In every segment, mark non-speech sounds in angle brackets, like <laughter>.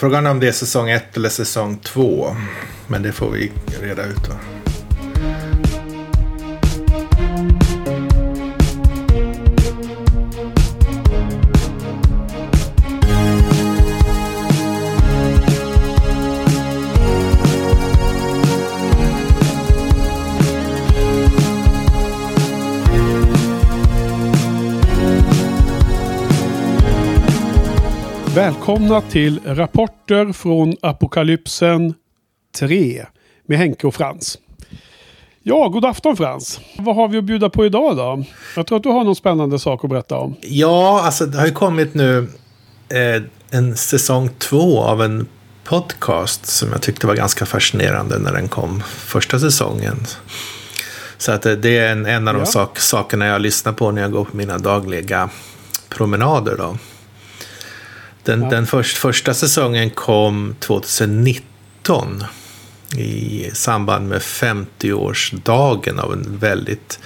Frågan är om det är säsong 1 eller säsong 2. Men det får vi reda ut då. Välkomna till Rapporter från Apokalypsen 3 med Henke och Frans. Ja, god afton Frans. Vad har vi att bjuda på idag då? Jag tror att du har någon spännande sak att berätta om. Ja, alltså det har ju kommit nu eh, en säsong två av en podcast som jag tyckte var ganska fascinerande när den kom första säsongen. Så att det är en, en av de Ja. sak, sakerna jag lyssnar på när jag går på mina dagliga promenader. Då. Den, Ja. den först, första säsongen kom 2019 i samband med 50-årsdagen av en väldigt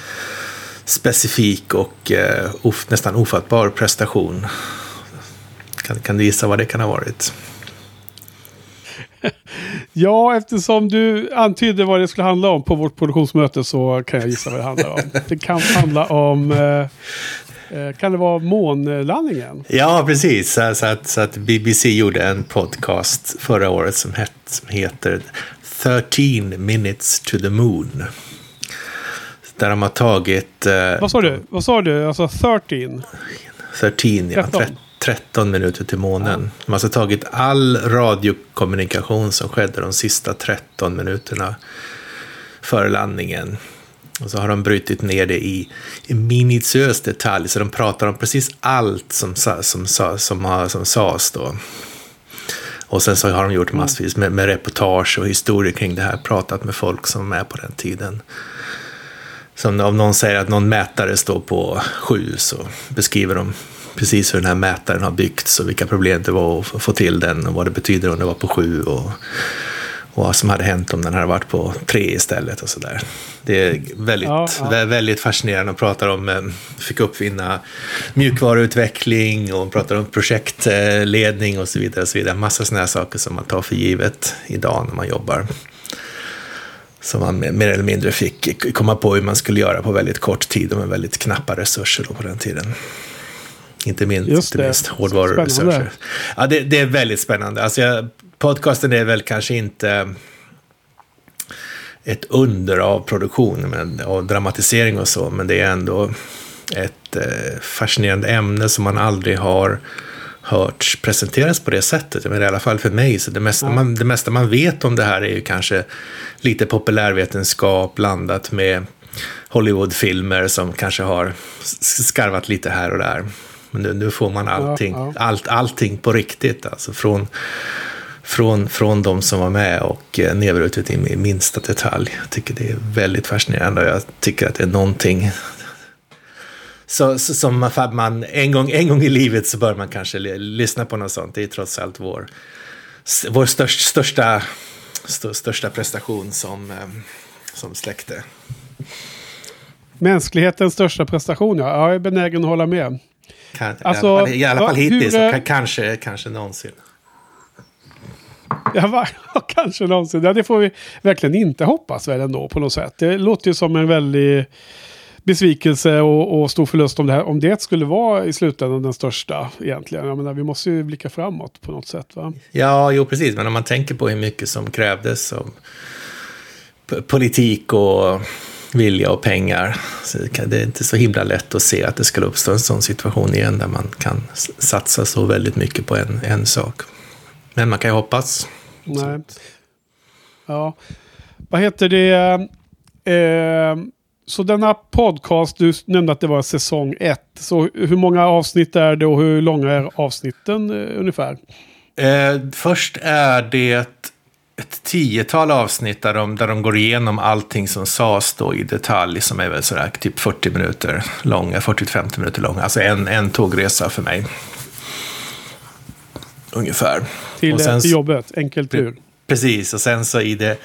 specifik och eh, of, nästan ofattbar prestation. Kan, kan du gissa vad det kan ha varit? <laughs> Ja, eftersom du antydde vad det skulle handla om på vårt produktionsmöte så kan jag gissa vad det handlar om. Det kan handla om... Eh, kan det vara månlandningen? Ja, precis. Så, att, så att BBC gjorde en podcast förra året som, het, som heter 13 minutes to the moon. Där de har tagit... Eh, Vad sa du? Vad sa du? Alltså 13? 13, ja, 13. 13. 13 minuter till månen. De har alltså tagit all radiokommunikation som skedde de sista 13 minuterna före landningen. Och så har de brutit ner det i, i minutiös detalj, så de pratar om precis allt som, som, som, som sades då. Och sen så har de gjort massvis med, med reportage och historier kring det här, pratat med folk som är på den tiden. Som om någon säger att någon mätare står på sju så beskriver de precis hur den här mätaren har byggts och vilka problem det var att få till den och vad det betyder om det var på sju och, och vad som hade hänt om den hade varit på tre istället och sådär. Det är väldigt, Ja, ja. vä- väldigt fascinerande och pratar om, eh, fick uppfinna mjukvaruutveckling och pratar om projektledning och så vidare. Och så vidare. Massa sådana här saker som man tar för givet idag när man jobbar som man mer eller mindre fick komma på hur man skulle göra på väldigt kort tid och med väldigt knappa resurser då på den tiden. Inte minst, inte minst hårdvaruresurser. Ja, det, det är väldigt spännande. Alltså jag, podcasten är väl kanske inte ett under av produktion men, och dramatisering och så, men det är ändå ett eh, fascinerande ämne som man aldrig har hört presenteras på det sättet. Menar, I alla fall för mig, så det mesta, man, det mesta man vet om det här är ju kanske lite populärvetenskap blandat med Hollywoodfilmer som kanske har skarvat lite här och där. Men nu, nu får man allting, Allt, allting på riktigt, alltså från från, från de som var med och eh, nedbrutet i min- minsta detalj. Jag tycker det är väldigt fascinerande och jag tycker att det är någonting så, så, som man, en, gång, en gång i livet så bör man kanske lyssna på något sånt. Det är trots allt vår, vår störst, största, stö- största prestation som, eh, som släkte. Mänsklighetens största prestation, ja. Jag är benägen att hålla med. Kan, Alltså, I alla fall, ja, hur, hittills, och eh, ka- kanske, kanske någonsin. <laughs> Ja, kanske någonsin. Ja, det får vi verkligen inte hoppas väl ändå på något sätt. Det låter ju som en väldig besvikelse och, och stor förlust om det, här, om det skulle vara i slutändan den största egentligen. Jag menar, vi måste ju blicka framåt på något sätt. Va? Ja, jo precis. Men om man tänker på hur mycket som krävdes av politik och vilja och pengar. Så det är inte så himla lätt att se att det skulle uppstå en sån situation igen där man kan satsa så väldigt mycket på en, en sak. Men man kan ju hoppas. Nej. Ja. Vad heter det? Eh, så denna podcast, du nämnde att det var säsong ett. Så hur många avsnitt är det och hur långa är avsnitten eh, ungefär? Eh, först är det ett tiotal avsnitt där de, där de går igenom allting som sades då i detalj som är väl sådär typ 40 minuter långa, 40-50 minuter långa. Alltså en, en tågresa för mig. Ungefär. Till, Och sen eh, till jobbet, enkel tur. Precis, och sen så i det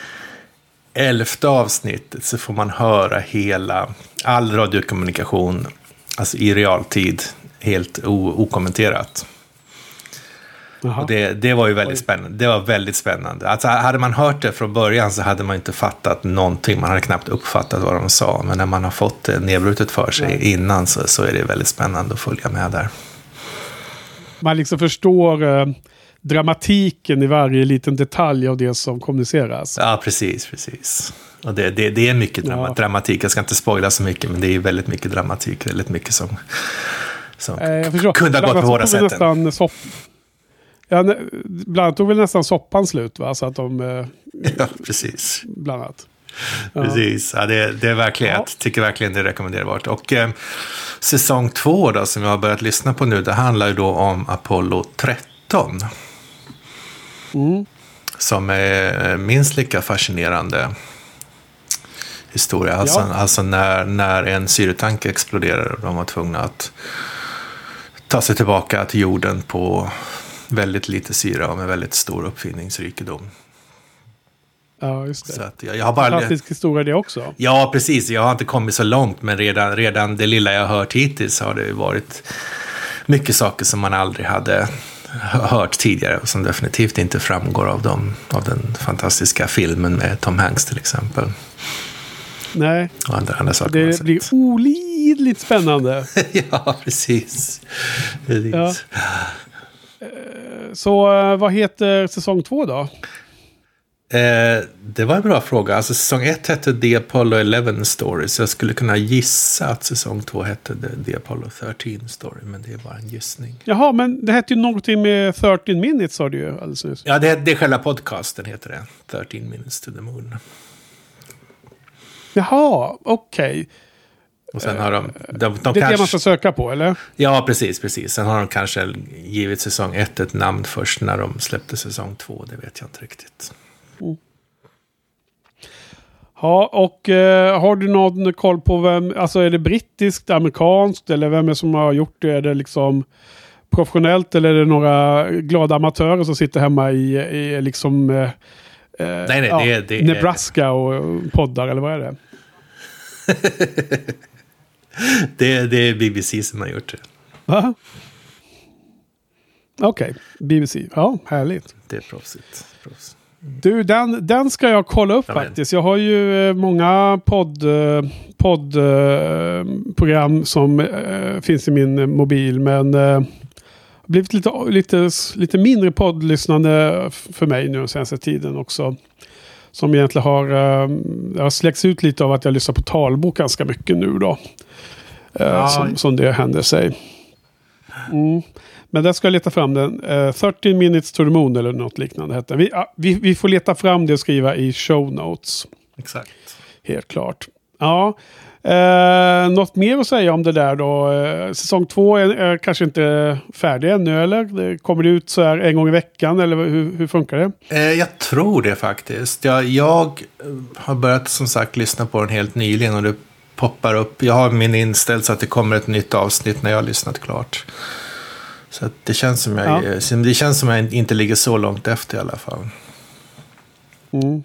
elfte avsnittet så får man höra hela, all radiokommunikation, alltså i realtid, helt okommenterat. Och det, det var ju väldigt spännande. Det var väldigt spännande. Alltså, hade man hört det från början så hade man inte fattat någonting. Man hade knappt uppfattat vad de sa. Men när man har fått det nedbrutet för sig Nej. innan så, så är det väldigt spännande att följa med där. Man liksom förstår eh, dramatiken i varje liten detalj av det som kommuniceras. Ja, precis, precis. Och det, det, det är mycket drama ja. dramatik. Jag ska inte spoila så mycket, men det är väldigt mycket dramatik. Väldigt mycket som, som eh, kunde ha gått på båda sätten. Ja, bland annat tog väl nästan soppan slut va? Så att de... Eh, <laughs> ja, precis. Bland annat. Precis, ja, det, det är verkligen, ja. jag tycker verkligen det är rekommenderbart. Och eh, säsong två då, som jag har börjat lyssna på nu, det handlar ju då om Apollo 13. Mm. Som är minst lika fascinerande historia. Alltså, ja. alltså när, när en syretank exploderar och de var tvungna att ta sig tillbaka till jorden på väldigt lite syra och med väldigt stor uppfinningsrikedom. Ja, just det. Så att jag, jag har bara... Fantastisk historia det också. Ja, precis. Jag har inte kommit så långt, men redan, redan det lilla jag har hört hittills har det varit mycket saker som man aldrig hade hört tidigare och som definitivt inte framgår av, dem, av den fantastiska filmen med Tom Hanks till exempel. Nej, och andra, andra saker det blir olidligt spännande. <laughs> ja, precis. precis. Ja. Så eh, vad heter säsong två då? Eh, det var en bra fråga. Alltså, säsong ett hette The Apollo 11 Story. Så jag skulle kunna gissa att säsong två hette The, The Apollo 13 Story. Men det är bara en gissning. Jaha, men det hette ju någonting med 13 minutes sa du ju alldeles nyss. Ja, det, det är själva podcasten heter det. 13 minutes to the moon. Jaha, okej. Okay. Och sen har de, de, de det är kanske, det man ska söka på, eller? Ja, precis, precis. Sen har de kanske givit säsong ett ett namn först när de släppte säsong två. Det vet jag inte riktigt. Mm. Ja, och eh, har du någon koll på vem, alltså är det brittiskt, amerikanskt eller vem är det som har gjort det? Är det liksom professionellt eller är det några glada amatörer som sitter hemma i, i liksom eh, nej, nej, ja, det, det, Nebraska och poddar eller vad är det? det, <laughs> det är BBC som har gjort det. Va? Okej, okay. BBC. Ja, härligt. Det är proffsigt. Proffs. Du, den, den ska jag kolla upp Amen. faktiskt. Jag har ju eh, många podd, eh, poddprogram eh, som finns i min mobil. Men det blivit lite, lite, lite mindre poddlyssnande för mig nu den senaste tiden också. Som egentligen har, har släckts ut lite av att jag lyssnar på talbok ganska mycket nu då. Ja. Som, som det händer sig. Mm. Men där ska jag leta fram den. Uh, 13 minutes to the moon eller något liknande hette vi, uh, vi, vi får leta fram det och skriva i show notes. Exakt. Helt klart. Ja. Uh, något mer att säga om det där då? Uh, säsong två är, är, kanske inte färdig ännu eller? Kommer det ut så här en gång i veckan eller hur, hur funkar det? Uh, jag tror det faktiskt. Jag, jag har börjat som sagt lyssna på den helt nyligen och det poppar upp. Jag har min inställd så att det kommer ett nytt avsnitt när jag har lyssnat klart. Så det, känns som jag, ja. det känns som jag inte ligger så långt efter i alla fall. Mm.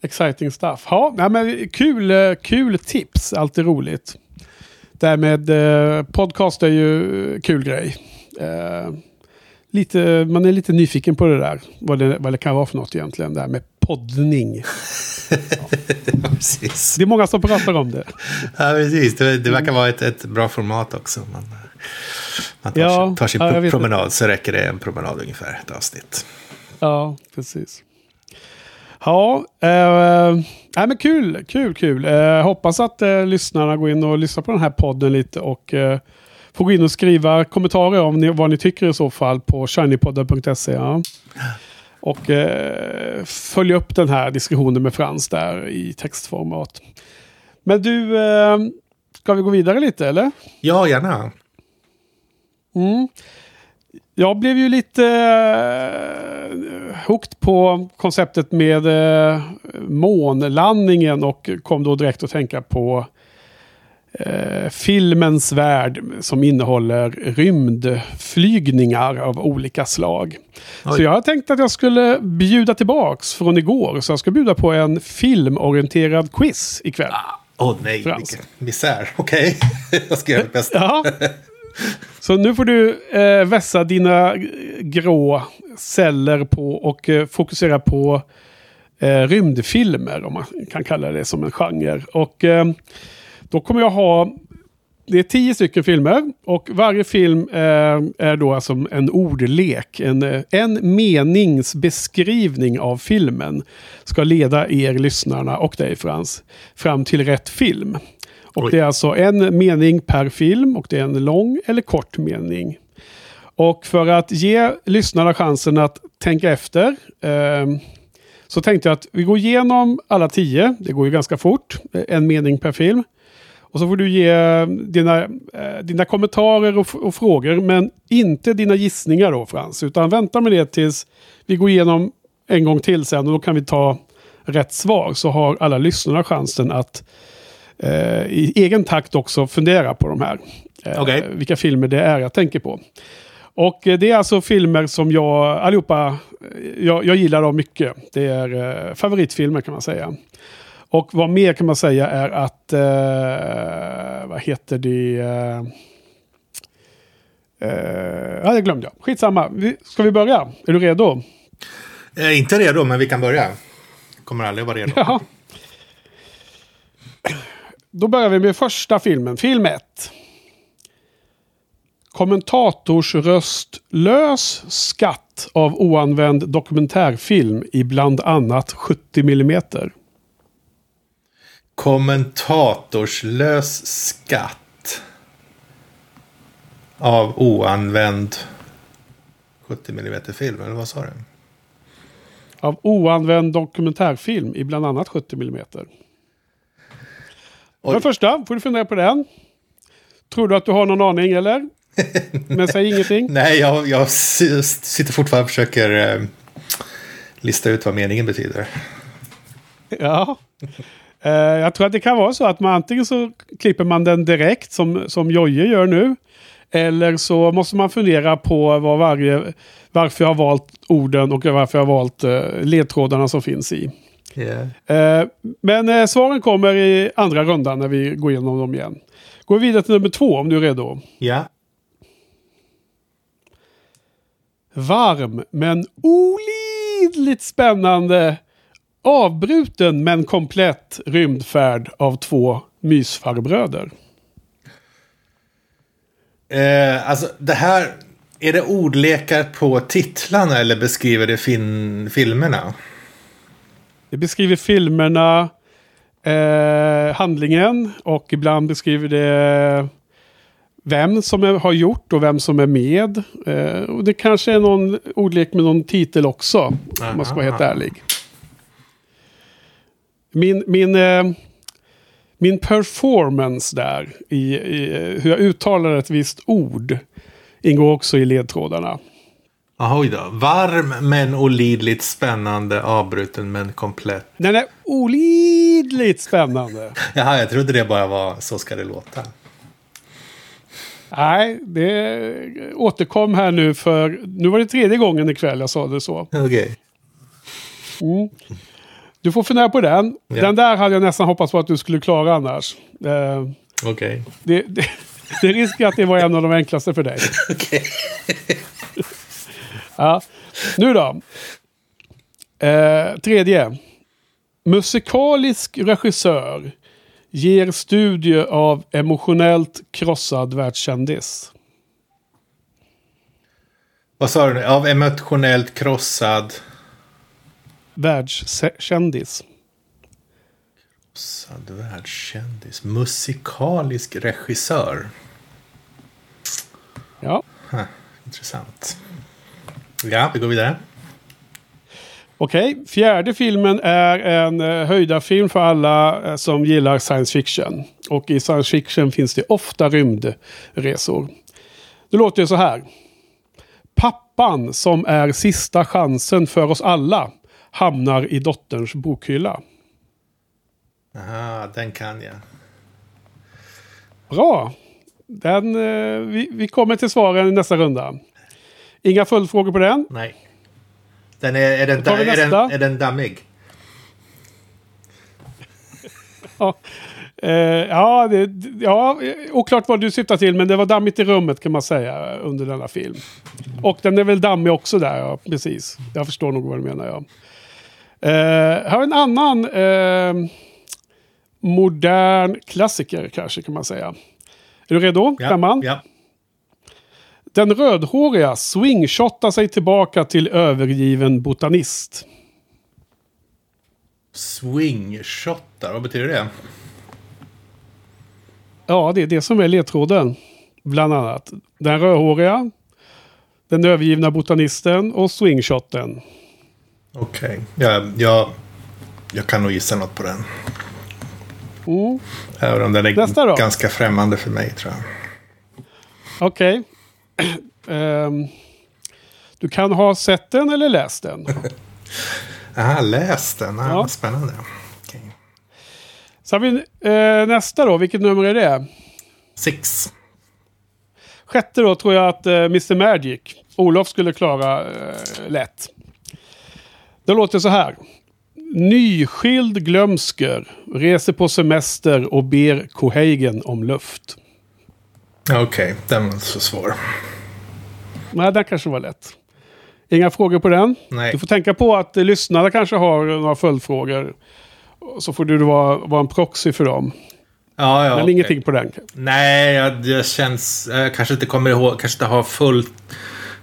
Exciting stuff. Ja, men kul, eh, kul tips. Alltid roligt. Det här med eh, podcast är ju kul grej. Eh, lite, man är lite nyfiken på det där. Vad det, vad det kan vara för något egentligen. Det här med poddning. <laughs> Ja. Det är många som pratar om det. Ja, precis. Det, det verkar vara ett, ett bra format också. Man, man tar, ja, tar sin ja, promenad så räcker det en promenad ungefär, ett avsnitt. Ja, precis. Ja, eh, nej, men kul, kul, kul. Eh, hoppas att eh, lyssnarna går in och lyssnar på den här podden lite och eh, får gå in och skriva kommentarer om ni, vad ni tycker i så fall på shinypodden.se. Ja. Och eh, följa upp den här diskussionen med Frans där i textformat. Men du, eh, ska vi gå vidare lite eller? Ja, gärna. Mm. Jag blev ju lite eh, hooked på konceptet med eh, månlandningen och kom då direkt att tänka på eh, filmens värld som innehåller rymdflygningar av olika slag. Oj. Så jag har tänkt att jag skulle bjuda tillbaks från igår. Så jag ska bjuda på en filmorienterad quiz ikväll. Ah, Åh oh, nej, Frans. vilken misär. Okej, okay. <laughs> jag ska göra mitt bästa. ja. <laughs> Så nu får du eh, vässa dina grå celler på och eh, fokusera på eh, rymdfilmer, om man kan kalla det som en genre. Och eh, då kommer jag ha det är tio stycken filmer och varje film eh, är då alltså en ordlek. En, eh, en meningsbeskrivning av filmen ska leda er lyssnarna och dig Frans fram till rätt film. Och Oj. det är alltså en mening per film och det är en lång eller kort mening. Och för att ge lyssnarna chansen att tänka efter eh, så tänkte jag att vi går igenom alla tio. Det går ju ganska fort. eh, En mening per film. Och så får du ge eh, dina, eh, dina kommentarer och, och frågor. Men inte dina gissningar då Frans. Utan vänta med det tills vi går igenom en gång till sen. Och då kan vi ta rätt svar. Så har alla lyssnarna chansen att eh, i egen takt också fundera på de här. Eh, Okej. Vilka filmer det är jag tänker på. Och eh, det är alltså filmer som jag allihopa, eh, jag, jag gillar dem mycket. Det är eh, favoritfilmer kan man säga. Och vad mer kan man säga är att, eh, vad heter det? Eh, eh, ja, det glömde jag. Skitsamma. Vi, ska vi börja? Är du redo? Eh, inte redo, men vi kan börja. Kommer aldrig vara redo. <laughs> Ja. Då börjar vi med första filmen. Film 1. Kommentatorsröstlös skatt av oanvänd dokumentärfilm i bland annat 70 millimeter. Kommentatorslös skatt. Av oanvänd 70 mm film, eller vad sa du? Av oanvänd dokumentärfilm i bland annat 70 millimeter. Oj. det första, får du fundera på den. Tror du att du har någon aning eller? Men säg <laughs> ingenting. Nej, jag, jag sitter fortfarande och försöker eh, lista ut vad meningen betyder. Ja. Eh, jag tror att det kan vara så att man antingen så klipper man den direkt som, som Jojje gör nu. Eller så måste man fundera på vad varje, varför jag har valt orden och varför jag har valt eh, ledtrådarna som finns i. Eh, men eh, svaren kommer i andra rundan när vi går igenom dem igen. Går vi vidare till nummer två om du är redo. Ja. Varm men olidligt spännande avbruten men komplett rymdfärd av två mysfarbröder. Eh, alltså, det här... Är det ordlekar på titlarna eller beskriver det fin- filmerna? Det beskriver filmerna, eh, handlingen och ibland beskriver det vem som är, har gjort och vem som är med. Eh, och det kanske är någon ordlek med någon titel också, om man ska vara helt ärlig. Min, min, eh, min performance där, i, i hur jag uttalar ett visst ord, ingår också i ledtrådarna. Jaha, oj då. Varm men olidligt spännande, avbruten men komplett. Den är olidligt spännande. <laughs> Jaha, jag trodde det bara var så ska det låta. Nej, det återkom här nu för... Nu var det tredje gången ikväll jag sa det så. Okej. Du får fundera på den. Ja. Den där hade jag nästan hoppats på att du skulle klara annars. Eh, Okej. det, det, <laughs> det är risk att det var en av de enklaste för dig. <laughs> Okej. Ja. Nu då. Eh, tredje. Musikalisk regissör ger studie av emotionellt krossad världskändis. Vad sa du? Av emotionellt krossad... Världskändis. Krossad världskändis. Musikalisk regissör. Ja. Huh, intressant. Ja, vi går vidare. Okej, fjärde filmen är en eh, höjdarfilm för alla eh, som gillar science fiction. Och i science fiction finns det ofta rymdresor. Det låter ju så här. Pappan som är sista chansen för oss alla hamnar i dotterns bokhylla. Aha, den kan jag. Bra! Den, eh, vi, vi kommer till svaren i nästa runda. Inga följdfrågor på den. Nej. Den är, är, den, är, den, är den dammig? <laughs> Ja. Eh, ja, det, ja, oklart vad du syftar till, men det var dammigt i rummet kan man säga under denna film. Och den är väl dammig också där, ja, precis. Jag förstår nog vad du menar, ja. Eh, här har en annan eh, modern klassiker kanske kan man säga. Är du redo? Ja, Femman? ja. Den rödhåriga swingshottar sig tillbaka till övergiven botanist. Swingshottar, vad betyder det? Ja, det är det som är ledtråden. Bland annat. Den rödhåriga, den övergivna botanisten och swingshotten. Okej. Ja, jag, jag kan nog gissa något på den. Mm. Även om den är ganska främmande för mig tror jag. Okej. <clears throat> Ehm, du kan ha sett den eller läst den. <laughs> Aha, läs den. Ah, Ja. Spännande. Så har vi eh, nästa då. Vilket nummer är det? Six. Sjätte då tror jag att eh, Mr Magic, Olof skulle klara eh, lätt. Det låter så här. Nyskild glömsker reser på semester och ber Cohagen om luft. Okej, den var så svår. Nej, den kanske var lätt. Inga frågor på den? Nej. Du får tänka på att lyssnarna kanske har några följdfrågor. Så får du vara, vara en proxy för dem. Ja, ja, Men okej. ingenting på den. Nej, jag, det känns... Jag kanske inte kommer ihåg, kanske inte har fullt,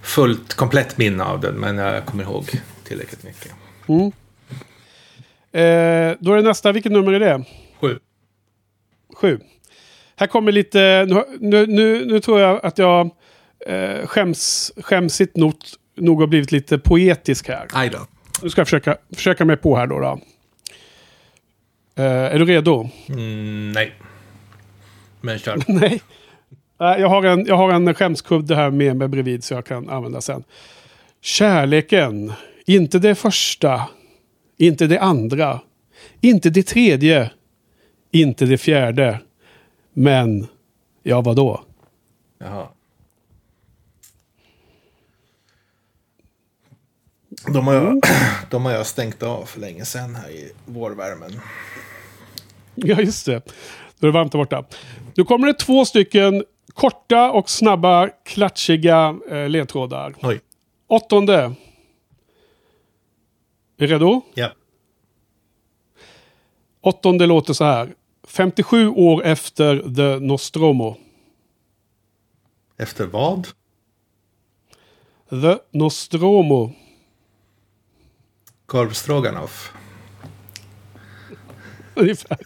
fullt komplett minne av den, men jag kommer ihåg tillräckligt mycket. Eh, då är det nästa. Vilket nummer är det? Sju. Sju. Här kommer lite... Nu, nu, nu, nu tror jag att jag eh, skäms, skämsigt nog, nog har blivit lite poetisk här. Aj då. Nu ska jag försöka, försöka mig på här då. då. Eh, är du redo? Mm, nej. Men kör. <laughs> Nej. Jag har en, jag har en skämskudde här med mig bredvid så jag kan använda sen. Kärleken. Inte det första. Inte det andra. Inte det tredje. Inte det fjärde. Men, ja vadå? Jaha. De har, jag, <clears throat> de har jag stängt av för länge sedan här i vårvärmen. Ja, just det. Då är det varmt där borta. Nu kommer det två stycken korta och snabba klatschiga eh, ledtrådar. Oj. Åttonde. Är du redo? Ja. Åttonde låter så här. 57 år efter The Nostromo. Efter vad? The Nostromo. Korvstroganoff. <laughs> Ungefär.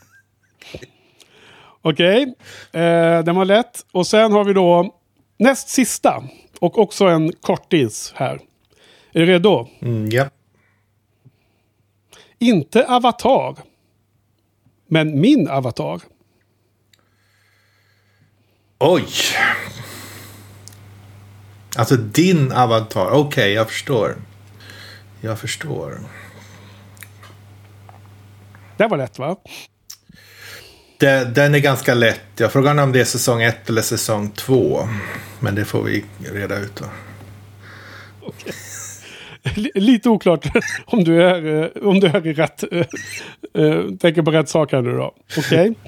Okej, eh, den var lätt. Och sen har vi då näst sista. Och också en kortis här. Är du redo? Mm, ja. Inte Avatar. Men min Avatar. Oj! Alltså din avatar. Okej, jag förstår. Jag förstår. Det var lätt va? Det, den är ganska lätt. Jag frågar om det är säsong ett eller säsong två. Men det får vi reda ut då. L- Lite oklart <laughs> om du är, eh, om du är i rätt... eh, eh, tänker på rätt sak här nu då. Okej. <laughs>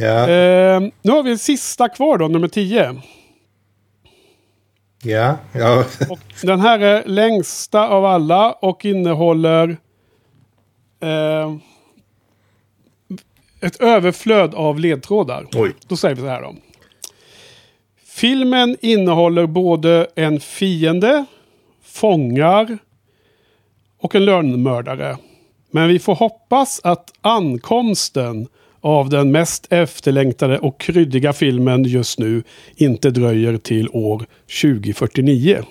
Ja, Eh, nu har vi en sista kvar då, nummer 10. ja, ja. <laughs> Och den här är längsta av alla och innehåller eh, ett överflöd av ledtrådar. Oj. Då säger vi så här då. Filmen innehåller både en fiende, fångar och en lönnmördare. Men vi får hoppas att ankomsten av den mest efterlängtade och kryddiga filmen just nu inte dröjer till år 2049.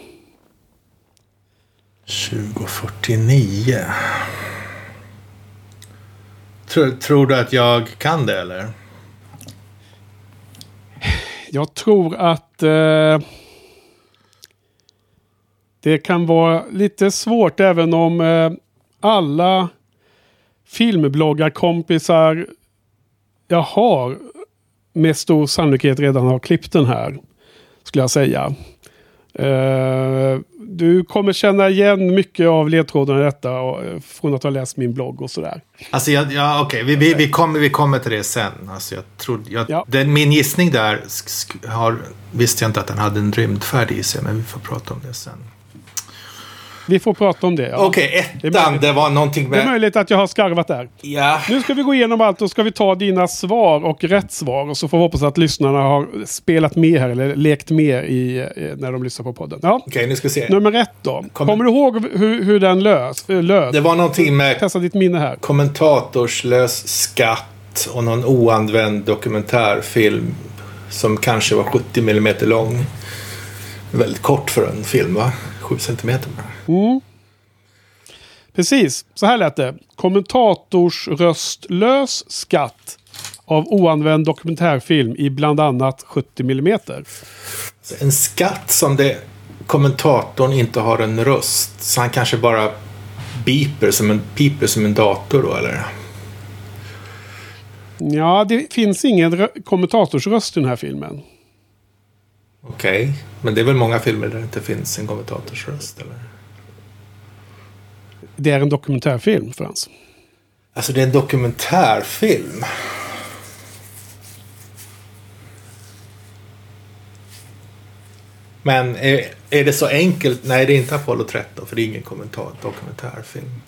2049. Tror, tror du att jag kan det eller? Jag tror att eh, det kan vara lite svårt även om eh, alla filmbloggarkompisar jag har med stor sannolikhet redan har klippt den här. Skulle jag säga. Eh, du kommer känna igen mycket av ledtrådarna i detta och, eh, från att ha läst min blogg och sådär. Alltså, jag, ja, okej, vi, vi, vi, kommer, vi kommer till det sen. Alltså, jag trodde, jag, Ja. den, min gissning där sk, sk, har, visste jag inte att den hade en rymdfärd i sig, men vi får prata om det sen. Vi får prata om det. Ja. Okej, Det är ettan, möjligt. det var någonting Det är med... möjligt att jag har skarvat där. Ja, Nu ska vi gå igenom allt och ska vi ta dina svar och rätt svar. Och så får vi hoppas att lyssnarna har spelat med här eller lekt med i, eh, när de lyssnar på podden. Ja. okej, nu ska vi se. Nummer ett då. Kommer- Kommer du ihåg hur, hur den lös, eh, löd? Det var någonting med Testa ditt minne här. kommentatorslös skatt och någon oanvänd dokumentärfilm som kanske var 70 mm lång. Väldigt kort för en film, va? 7 centimeter bara. Precis, så här lät det. Kommentatorsröstlös skatt av oanvänd dokumentärfilm i bland annat 70 mm. En skatt som det kommentatorn inte har en röst. Så han kanske bara beeper som en, piper som en dator då, eller? Ja, det finns ingen rö- kommentatorsröst i den här filmen. Okej, men det är väl många filmer där det inte finns en kommentatorsröst, eller? Det är en dokumentärfilm, Frans. Alltså, det är en dokumentärfilm. Men är, är det så enkelt? Nej, det är inte Apollo 13, för det är ingen kommentar, dokumentärfilm.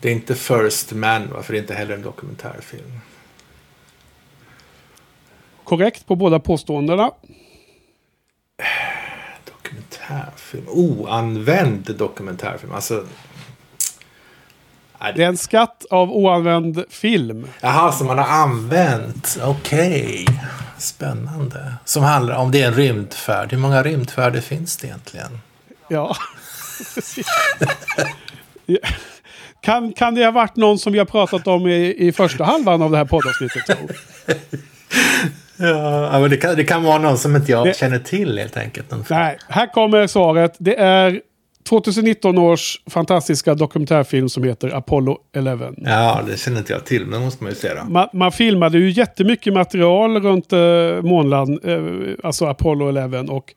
Det är inte First Man, va? för det är inte heller en dokumentärfilm. Korrekt på båda påståendena. Dokumentärfilm? Oanvänd dokumentärfilm. Alltså... Det är en skatt av oanvänd film. Jaha, som man har använt. Okej. Spännande. Som handlar om det är en rymdfärd. Hur många rymdfärder finns det egentligen? Ja. <laughs> Kan, kan det ha varit någon som vi har pratat om i, i första halvan av det här poddavsnittet? <laughs> Ja, men det kan, det kan vara någon som inte jag Det- känner till helt enkelt. Nej, här kommer svaret. Det är 2019 års fantastiska dokumentärfilm som heter Apollo 11. Ja, det känner inte jag till, men det måste man ju se då. Man, man filmade ju jättemycket material runt eh, månland, eh, alltså Apollo 11. Och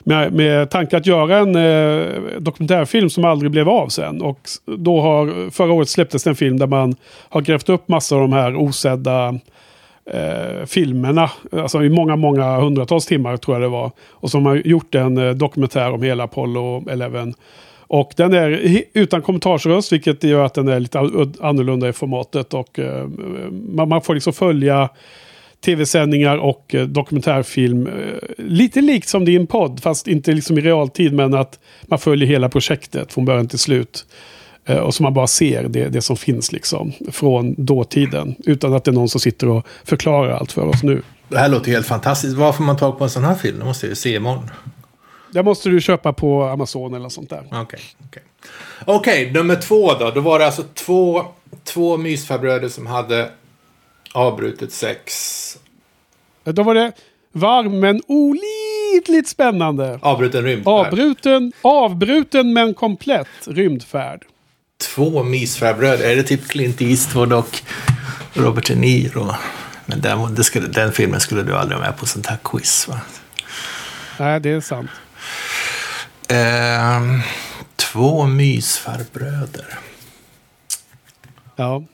med, med tanke att göra en eh, dokumentärfilm som aldrig blev av sen. Och då har, förra året släpptes en film där man har grävt upp massor av de här osedda eh, filmerna. Alltså i många, många hundratals timmar tror jag det var. Och som har gjort en eh, dokumentär om hela Apollo 11. Och den är utan kommentarsröst, vilket gör att den är lite annorlunda i formatet. Och eh, man, man får liksom följa tv-sändningar och eh, dokumentärfilm. Eh, lite likt som din podd, fast inte liksom i realtid, men att man följer hela projektet från början till slut. Eh, och så man bara ser det, det som finns liksom från dåtiden. Utan att det är någon som sitter och förklarar allt för oss nu. Det här låter helt fantastiskt. Var får man tag på en sån här film? Det måste jag se imorgon. Det måste du köpa på Amazon eller sånt där. Okej, okej. Okej, nummer två då. Då var det alltså två, två mysfarbröder som hade avbrutet sex. Eh, Då var det varm men olidligt spännande. Avbruten rymdfärd. Avbruten, avbruten men komplett rymdfärd. Två mysfarbröder. Är det typ Clint Eastwood och Robert De Niro? Men den, det skulle, den filmen skulle du aldrig vara med på sånt här quiz va? Nej, det är sant. Ehm, två mysfarbröder. Ja.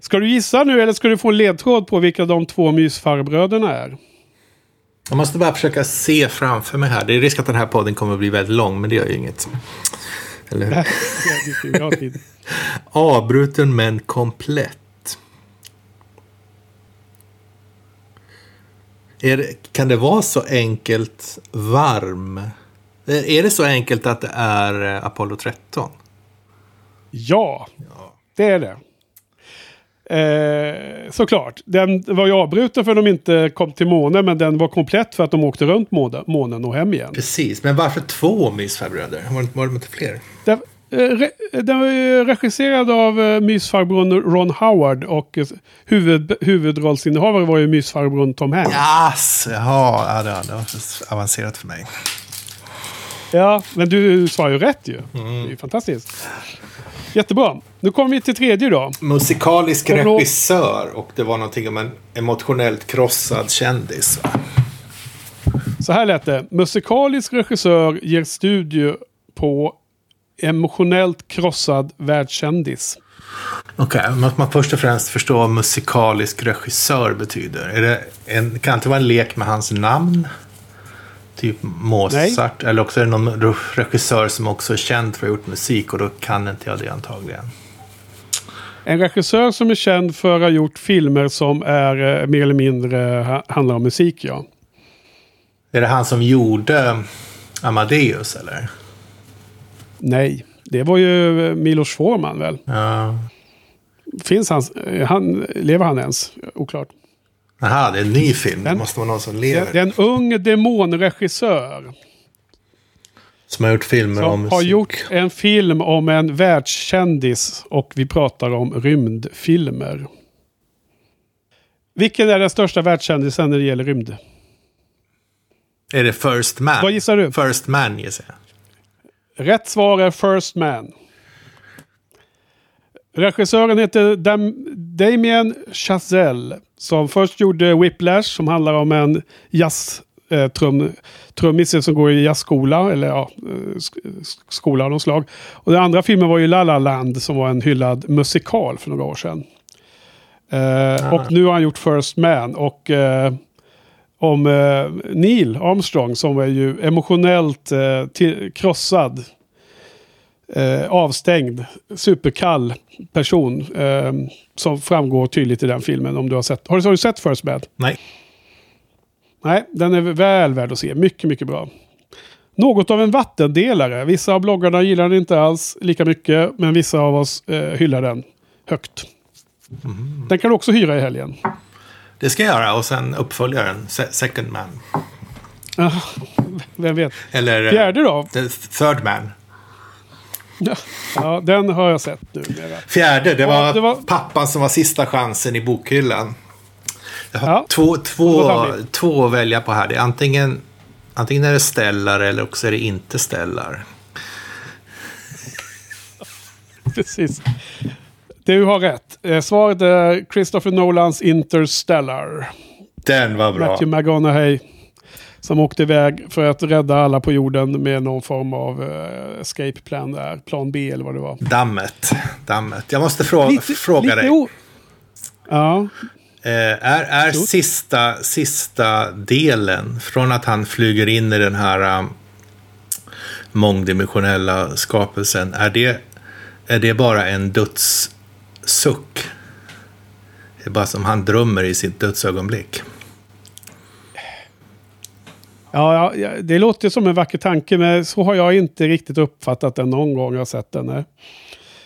Ska du gissa nu eller ska du få en ledtråd på vilka de två mysfarbröderna är? Jag måste bara försöka se framför mig här. Det är risk att den här podden kommer att bli väldigt lång, men det gör ju inget. Eller hur? Ja. Avbruten men komplett. Det, kan det vara så enkelt varm? Är det så enkelt att det är eh, Apollo 13? Ja, det är det. Eh, såklart. Den var ju avbruten för att de inte kom till månen. Men den var komplett för att de åkte runt månen- månen och hem igen. Precis, men varför två mysfarbröder? Var det, var det inte fler? Den, eh, den var ju regisserad av eh, mysfarbrorn Ron Howard. Och eh, huvud, huvudrollsinnehavare var ju mysfarbrorn Tom Hanks. Yes, jaha, ja, det, var avancerat för mig. Ja, men du sa ju rätt ju. Det är ju fantastiskt. Jättebra. Nu kommer vi till tredje då. Musikalisk Kommer regissör och det var någonting om en emotionellt krossad kändis. Så här lät det. Musikalisk regissör ger studio på emotionellt krossad världskändis. Okej, okay, måste man först och främst förstå vad musikalisk regissör betyder? Är det en, kan det inte vara en lek med hans namn? Typ Mozart. Nej. Eller också är det någon regissör som också är känd för att ha gjort musik och då kan inte jag det antagligen. En regissör som är känd för att ha gjort filmer som är eh, mer eller mindre handlar om musik, ja. Är det han som gjorde Amadeus, eller? Nej, det var ju eh, Milos Forman väl? Ja. Finns han, eh, han, lever han ens? Oklart. Jaha, det är en ny film. Det måste vara någon som lever. Det är en ung demonregissör. Som har gjort filmer som om musik. har gjort en film om en världskändis. Och vi pratar om rymdfilmer. Vilken är den största världskändisen när det gäller rymd? Är det First Man? Vad gissar du? First Man gissar jag. Rätt svar är First Man. Regissören heter Dam Damien Chazelle. Som först gjorde Whiplash som handlar om en jazz eh, trum, trummis som går i jazzskola. Eller ja, eh, skola av något slag. Och den andra filmen var ju La La Land som var en hyllad musikal för några år sedan. Eh, och nu har han gjort First Man. Och eh, om eh, Neil Armstrong som är ju emotionellt eh, krossad. Eh, avstängd, superkall person. Eh, som framgår tydligt i den filmen. Om du har sett. Har du, har du sett First Man? Nej. Nej, den är väl värd att se. Mycket, mycket bra. Något av en vattendelare. Vissa av bloggarna gillar den inte alls lika mycket. Men vissa av oss eh, hyllar den högt. Mm. Den kan du också hyra i helgen. Det ska jag göra och sen uppföljaren, Second Man. Ah, vem vet. Eller eh, Fjärde då? Third Man. Ja, den har jag sett nu. Fjärde, det var, ja, det var... pappan som var sista chansen i bokhyllan. Jag har ja, två, två, två att välja på här. Det är antingen, antingen är det Stellar eller också är det inte Stellar. <laughs> Precis. Du har rätt. Eh, svaret är Christopher Nolans Interstellar. Den var bra. Matthew McGonaghy. Som åkte iväg för att rädda alla på jorden med någon form av uh, escape plan där. Plan B eller vad det var. Dammet. Dammet. Jag måste fråga, lite, fråga lite dig. Ja. Eh, är är sista, sista delen från att han flyger in i den här um, mångdimensionella skapelsen. Är det, är det bara en döds suck. Det är bara som han drömmer i sitt dödsögonblick. Ja, ja, det låter som en vacker tanke, men så har jag inte riktigt uppfattat den någon gång jag sett den.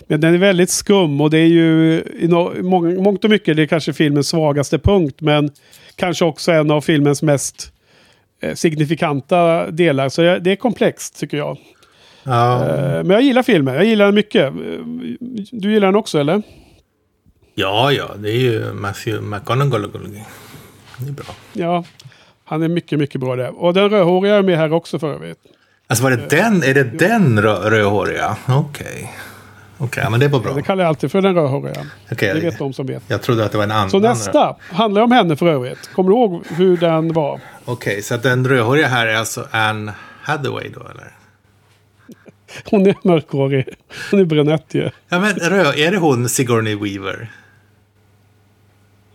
Men den är väldigt skum och det är ju i mångt och mycket det är kanske filmens svagaste punkt, men kanske också en av filmens mest eh, signifikanta delar. Så det är komplext tycker jag. Ja. Eh, men jag gillar filmen, jag gillar den mycket. Du gillar den också eller? Ja, ja, det är ju Matthew McConaughey. Det är bra. Ja, han är mycket, mycket bra där. Och den rödhåriga är med här också för övrigt. Alltså var det den? Är det den rö rödhåriga? Okej. Okay. Okej, okay, men det var bra. Ja, det kallar jag alltid för den rödhåriga. Okay, det vet de som vet. Jag trodde att det var en annan. Så nästa handlar om henne för övrigt. Kommer du ihåg hur den var? Okej, okay, så den rödhåriga här är alltså Anne Hathaway då, eller? <laughs> Hon är mörkhårig. Hon är brunett ju. Ja, men röd, är det hon Sigourney Weaver?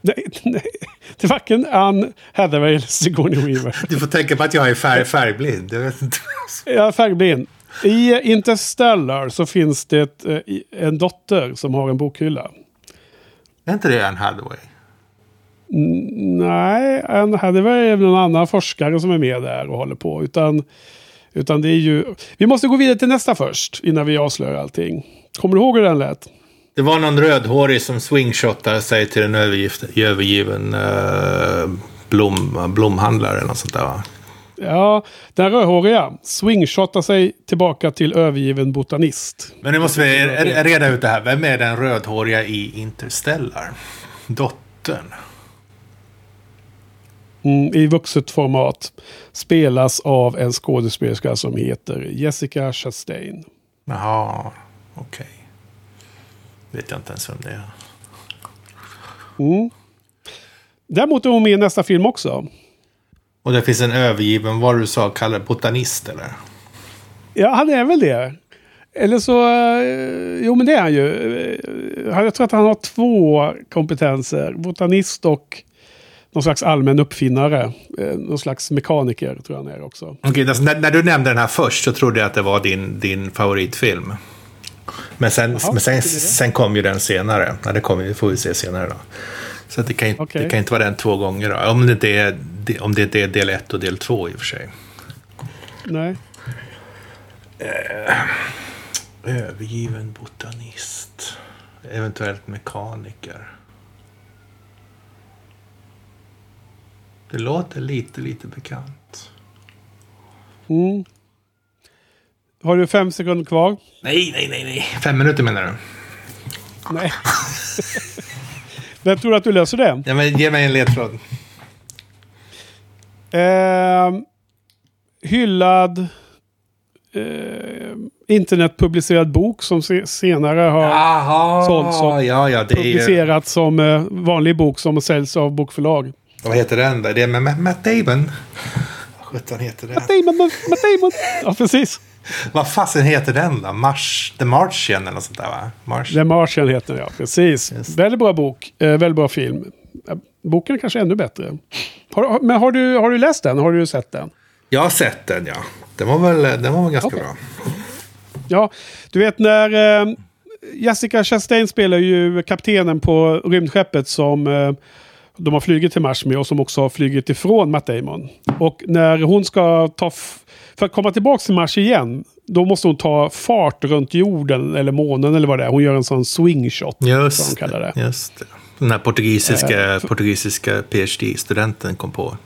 Nej, <laughs> nej, det är varken Ann Hathaway eller Sigourney Weaver. Du får tänka på att jag är färg, färgblind. Jag vet inte. Jag är färgblind. I Interstellar så finns det eh, en dotter som har en bokhylla. Är inte det Ann Hathaway? Nej, Ann Hathaway är någon annan forskare som är med där och håller på. Utan, utan det är ju... Vi måste gå vidare till nästa först innan vi avslöjar allting. Kommer du ihåg hur den lät? Det var någon rödhårig som swingshotade sig till en övergiven uh, blom, blomhandlare eller något sånt där va? Ja, den rödhåriga swingshottar sig tillbaka till övergiven botanist. Men nu måste vi reda ut det här. Vem är den rödhåriga i Interstellar? Dottern? Mm, I vuxet format. Spelas av en skådespelerska som heter Jessica Chastain. Jaha, okej. Okay. Vet jag inte ens vem det är. Mm. Däremot är hon med i nästa film också. Och det finns en övergiven, vad du sa, kallad botanist eller? Ja, han är väl det. Eller så... eh, Jo, men det är han ju. Eh, Jag tror att han har två kompetenser. Botanist och någon slags allmän uppfinnare. Eh, Någon slags mekaniker tror jag han är också. Okej, alltså, när, när du nämnde den här först så trodde jag att det var din, din favoritfilm. Men sen, Jaha, men sen, sen kom ju den senare. Ja, det kommer får vi se senare då. Så det, kan, inte- Okej. det kan inte vara den två gånger då. Om det inte är, om det är del ett och del två i och för sig. Nej. Övergiven botanist. Eventuellt mekaniker. Det låter lite, lite bekant. Mm. Har du fem sekunder kvar? Nej, nej, nej, nej. Fem minuter menar du? Nej. <laughs> Vem tror du att du löser det? Ja, men ge mig en ledtråd. Eh, hyllad eh, internetpublicerad bok som se senare har Jaha, Sånt som ja, ja, det är ju... som eh, vanlig bok som säljs av bokförlag. Vad heter den där? Det är med Matt- Matt Damon. Vad sjutton heter den? Matt Damon, Matt Damon. Ja, precis. Vad fasen heter den då? Mars, The Martian eller något sånt där va? Mars. The Martian heter den, ja. Precis. Just. Väldigt bra bok. Eh, väldigt bra film. Eh, Boken är kanske ännu bättre. Har, men har du, har du läst den? Har du sett den? Jag har sett den ja. Den var väl, den var väl ganska Okej. bra. Ja, du vet när eh, Jessica Chastain spelar ju kaptenen på rymdskeppet som eh, de har flugit till Mars med och som också har flugit ifrån Matt Damon. Och när hon ska ta... För att komma tillbaka till Mars igen, då måste hon ta fart runt jorden eller månen eller vad det är. Hon gör en sån swingshot. som de Just kallar det. Just det. Den här portugisiska, portugisiska PhD-studenten kom på.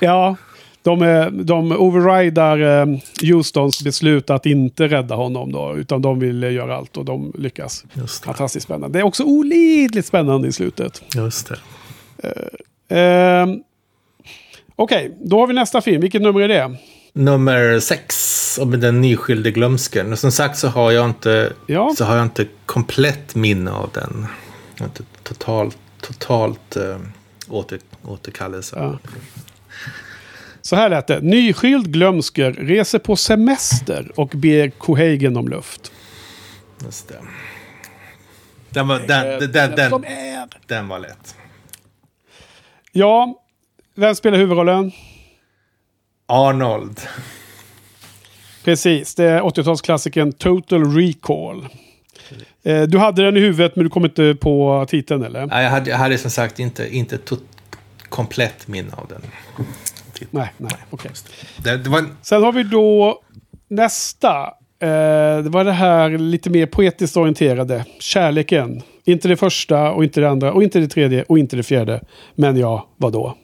Ja, de, de overridar eh, Houstons beslut att inte rädda honom då. Utan de vill eh, göra allt och de lyckas. Just. Fantastiskt spännande. Det är också olidligt spännande i slutet. Just det. Ehm, Okej, då har vi nästa film. Vilket nummer är det? Nummer sex, om den nyskyldige glömsken. Och som sagt så har jag inte, Ja. så har jag inte komplett minne av den. Jag har inte totalt, totalt äh, åter, återkallelse. Ja. Så här lät det. Nyskild glömsker reser på semester och ber Cohagen om luft. Just det. Den var, den, den, den, den, den var lätt. Ja, vem spelar huvudrollen? Arnold. Precis, det är 80-talsklassikern Total Recall. Eh, du hade den i huvudet men du kom inte på titeln eller? Nej, jag, hade, jag hade som sagt inte, inte tot, komplett minne av den. Nej, nej, okej. Var en, Sen har vi då nästa. Eh, det var det här lite mer poetiskt orienterade. Kärleken. Inte det första och inte det andra och inte det tredje och inte det fjärde. Men ja, vadå?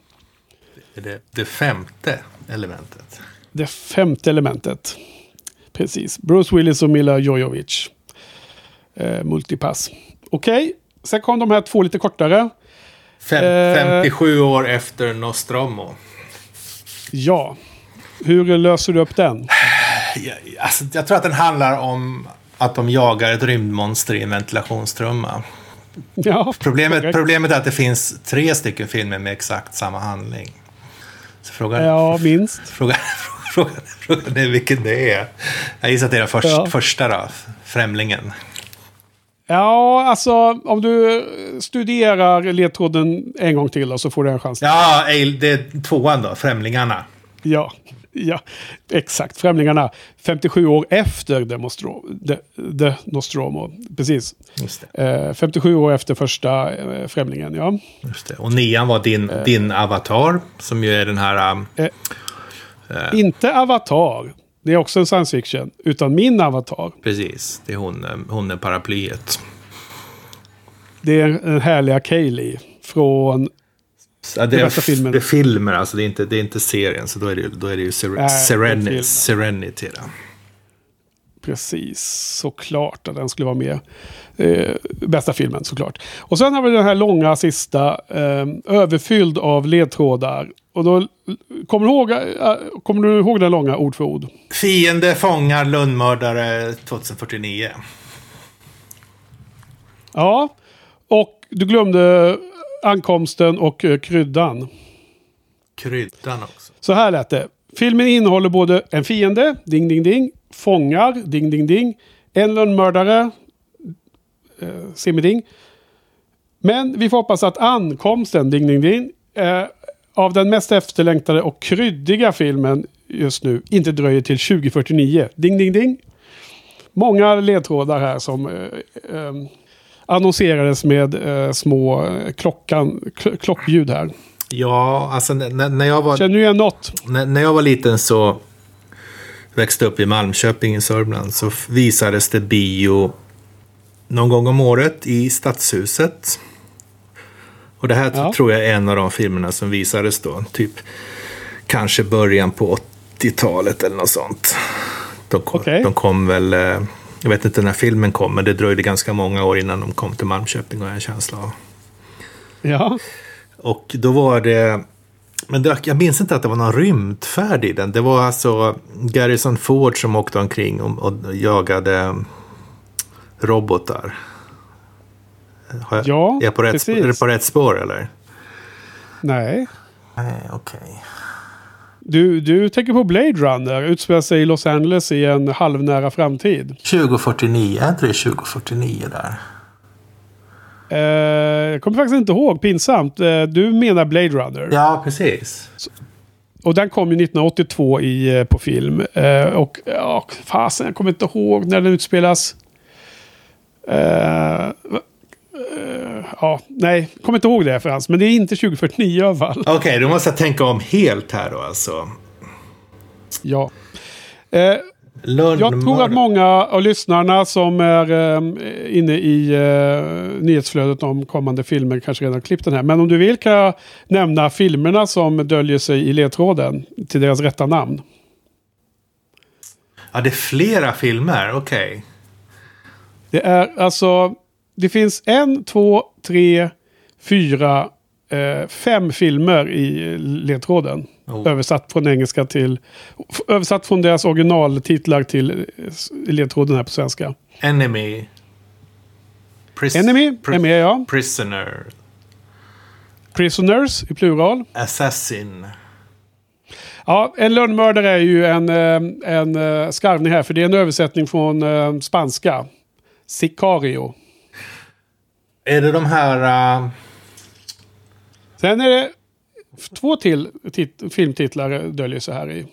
det, det femte elementet. Det femte elementet. Precis. Bruce Willis och Mila Jojovic. Eh, multipass. Okej. Sen kom de här två lite kortare. Fem, Eh. 57 år efter Nostromo. Ja. Hur löser du upp den? Jag, alltså, jag tror att den handlar om att de jagar ett rymdmonster i en ventilationstrumma. Ja, Problemet, problemet är att det finns tre stycken filmer med exakt samma handling. Så frågan, Ja, minst. frågan, <laughs> frågan, frågan är vilken det är. Jag gissar att det är den först, Ja. första då, Främlingen. Ja, alltså om du studerar ledtråden en gång till då, så får du en chans. Ja, det är tvåan då, Främlingarna. Ja, ja, exakt. Främlingarna 57 år efter Demostro, de, de Nostromo. Precis. Eh, 57 år efter första eh, Främlingen, ja. Just det. Och nian var din, din avatar, som ju är den här... um, Inte Avatar, det är också en science fiction, utan min Avatar. precis, det är hon, um, hon är paraplyet. Det är den härliga Kaylee från... Ja, det, Det är, bästa filmen. det är filmer, alltså det är inte, det är inte serien. Så då är det, då är det ju ser, Nej. Serenity. Då. Precis, såklart att den skulle vara med. Eh, bästa filmen såklart. Och sen har vi den här långa sista, eh, överfylld av ledtrådar. Och då, kommer du, ihåg, eh, kommer du ihåg den långa ord för ord? Fiende fångar Lundmördare 2049. Ja, och du glömde ankomsten och eh, kryddan. Kryddan också. Så här lät det. Filmen innehåller både en fiende, ding ding ding, fångar, ding ding ding, en lönnmördare, eh, semiding. Men vi får hoppas att ankomsten, ding ding ding, eh, av den mest efterlängtade och kryddiga filmen just nu inte dröjer till 2049. Ding ding ding. Många ledtrådar här som eh, eh, annonserades med eh, små eh, klockan, kl klockljud här. Ja, alltså när, när, jag var, Känner du igen något? när, när jag var liten så växte upp i Malmköping i Sörmland så visades det bio någon gång om året i Stadshuset. Och det här Ja. tror jag är en av de filmerna som visades då. Typ kanske början på 80-talet eller något sånt. De kom, Okej. de kom väl, eh, jag vet inte när filmen kom, men det dröjde ganska många år innan de kom till Malmköping har jag en känsla av. Ja. Och då var det... Men det, jag minns inte att det var någon rymdfärd i den. Det var alltså Garrison Ford som åkte omkring och, och jagade robotar. Jag, Ja, är, jag på rätt, precis. är det på rätt spår eller? Nej. Nej, okej. Du, du tänker på Blade Runner. Utspelar sig i Los Angeles i en halvnära framtid. 2049, är inte det 2049 där? Eh, jag kommer faktiskt inte ihåg. Pinsamt. Eh, du menar Blade Runner. Ja, precis. Och den kom ju 1982 i, eh, på film. Eh, och ja, fasen, jag kommer inte ihåg när den utspelas. Eh, ja, nej, kommer inte ihåg det Frans. Men det är inte 2049 i alla fall. Okej, då måste jag tänka om helt här då alltså. Ja. Eh, Jag tror att många av lyssnarna som är eh, inne i eh, nyhetsflödet om kommande filmer kanske redan har klippt den här. Men om du vill kan jag nämna filmerna som döljer sig i ledtråden till deras rätta namn. Ja, det är flera filmer, okej. Det är alltså, det finns en, två, tre, fyra, eh, fem filmer i ledtråden. Oh. Översatt från engelska till, översatt från deras originaltitlar till eh, ledtråden här på svenska. Enemy. Pris- Enemy är med ja. Prisoner. Prisoners i plural. Assassin. Ja, en lönnmördare är ju en, eh, en eh, skarvning här, för det är en översättning från spanska. Sicario. Är det de här... Uh, Sen är det två till tit- filmtitlar eh, döljer sig här i.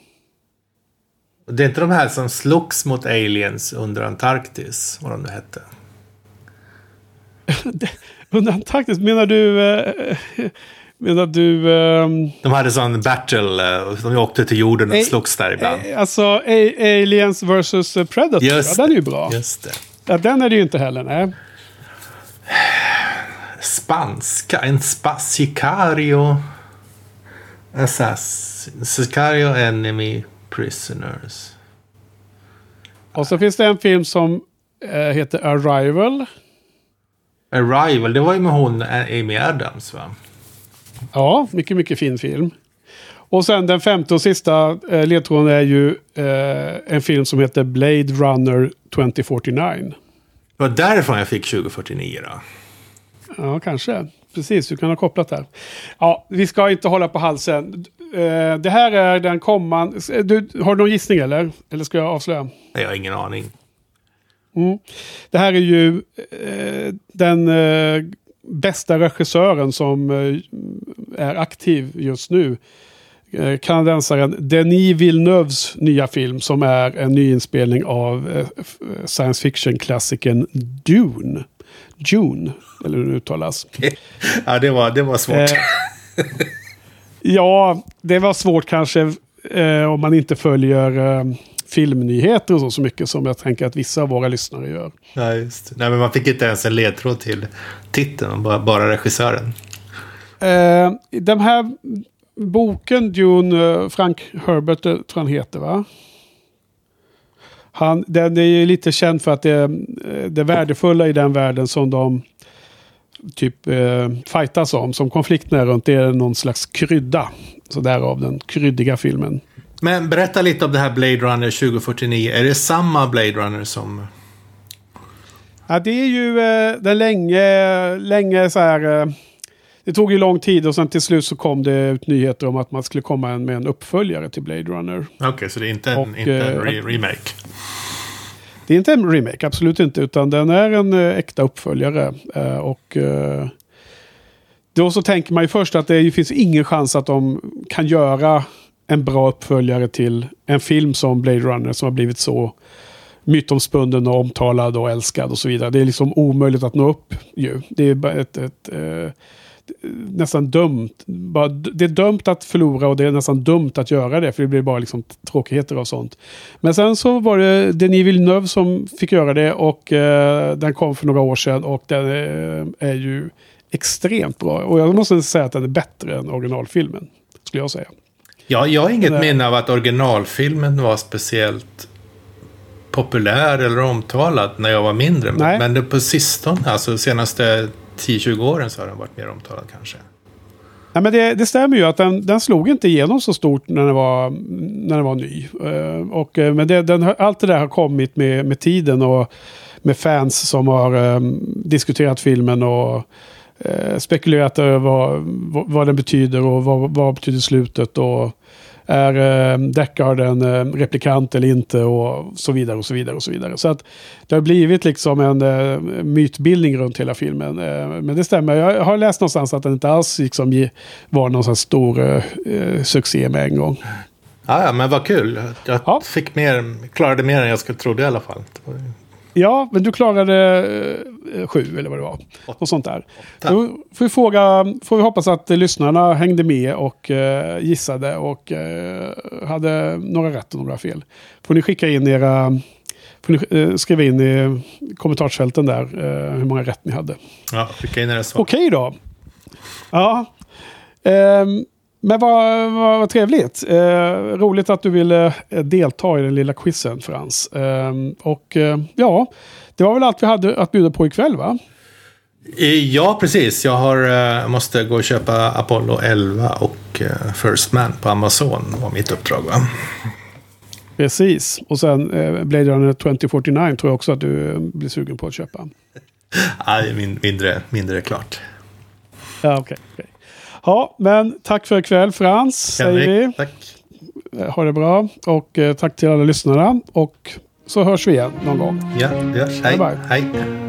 det är inte de här som slogs mot aliens under Antarktis? Vad de nu hette. <laughs> Under Antarktis, menar du... Eh, <laughs> menar du... ehm, De hade sån battle. eh, De åkte till jorden och Eh, slogs där ibland. eh, alltså Aliens vs Predator. Just ja, den är ju bra. Just det. Ja, den är det ju inte heller. Nej. Spanska. En spa, Sicario. Assassin. Sicario Enemy Prisoners. Och så finns det en film som eh, heter Arrival. Arrival. Det var ju med hon eh, Amy Adams va? Ja, mycket, mycket fin film. Och sen den femte och sista eh, ledtråden är ju eh, en film som heter Blade Runner 2049. Det var därifrån jag fick 2049 då. Ja, kanske. Precis, du kan ha kopplat där. Ja, vi ska inte hålla på halsen. Eh, det här är den kommande... Du, har du någon gissning eller? Eller ska jag avslöja? Jag har ingen aning. Mm. Det här är ju eh, den eh, bästa regissören som eh, är aktiv just nu. Eh, kanadensaren Denis Villeneuves nya film som är en nyinspelning av eh, f- science fiction-klassikern Dune. Dune, eller hur det uttalas. <laughs> ja, det var, det var svårt. Eh, ja, det var svårt kanske eh, om man inte följer eh, filmnyheter och så, så mycket som jag tänker att vissa av våra lyssnare gör. Ja, just. Nej, men man fick inte ens en ledtråd till titeln, bara, bara regissören. Eh, den här boken, Dune, eh, Frank Herbert eh, tror han heter va? Han, den är ju lite känd för att det, eh, det värdefulla i den världen som de typ eh, fightas om, som konflikten är runt, det är någon slags krydda. Så därav den kryddiga filmen. Men berätta lite om det här Blade Runner 2049. Är det samma Blade Runner som... Ja, det är ju eh, den länge, länge så här... Eh, det tog ju lång tid och sen till slut så kom det ut nyheter om att man skulle komma med en uppföljare till Blade Runner. Okej, okay, så det är inte en, och, inte en re remake? Det är inte en remake, absolut inte. Utan den är en äkta uppföljare. och då så tänker man ju först att det finns ingen chans att de kan göra en bra uppföljare till en film som Blade Runner som har blivit så mytomspunnen och omtalad och älskad och så vidare. Det är liksom omöjligt att nå upp ju. Det är bara ett, ett eh, nästan dumt. Bara, det är dumt att förlora och det är nästan dumt att göra det. För det blir bara liksom tråkigheter och sånt. Men sen så var det Denis Villeneuve som fick göra det och eh, den kom för några år sedan och den är, är ju extremt bra. Och jag måste säga att den är bättre än originalfilmen. Skulle jag säga. Ja, jag har inget det... minne av att originalfilmen var speciellt populär eller omtalad när jag var mindre. Nej. Men det på sistone, alltså senaste 10-20 åren så har den varit mer omtalad kanske. Nej, men det, det, stämmer ju att den, den slog inte igenom så stort när den var, när den var ny. Uh, och, eh, men det, den, allt det där har kommit med, med tiden och med fans som har um, diskuterat filmen och uh, spekulerat över vad, vad, den betyder och vad, vad betyder slutet. Och, är eh, Deckard en eh, replikant eller inte och så vidare och så vidare och så vidare. Så att det har blivit liksom en eh, mytbildning runt hela filmen. Eh, men det stämmer, jag har läst någonstans att den inte alls liksom var någon sån stor succé med en gång. Ja, men vad kul. Jag ja. fick mer, klarade mer än jag skulle trodde i alla fall. Ja, men du klarade eh, sju eller vad det var. Och sånt där. Då får vi, fråga, får vi hoppas att lyssnarna hängde med och eh, gissade och eh, hade några rätt och några fel. Får ni skicka in era... Får ni eh, skriva in i kommentarsfälten där eh, hur många rätt ni hade. Ja, skicka in era svar. Okej då. Ja. Um, men vad, vad, vad trevligt. Eh, roligt att du ville eh, delta i den lilla quizen Frans. Eh, och eh, ja, det var väl allt vi hade att bjuda på ikväll va? Ja, precis. Jag har, uh, måste gå och köpa Apollo 11 och First Man på Amazon. var mitt uppdrag. Va? Precis. Och sen Blade Runner 2049 tror jag också att du blir sugen på att köpa. <laughs> Nej, min, mindre, mindre klart. Ja, okej. Okay, okay. Ja, men tack för ikväll Frans, säger vi. Tack. Ha det bra och eh, tack till alla lyssnarna. Och så hörs vi igen någon gång. Ja, det görs. Hej. Bye, bye. Hej.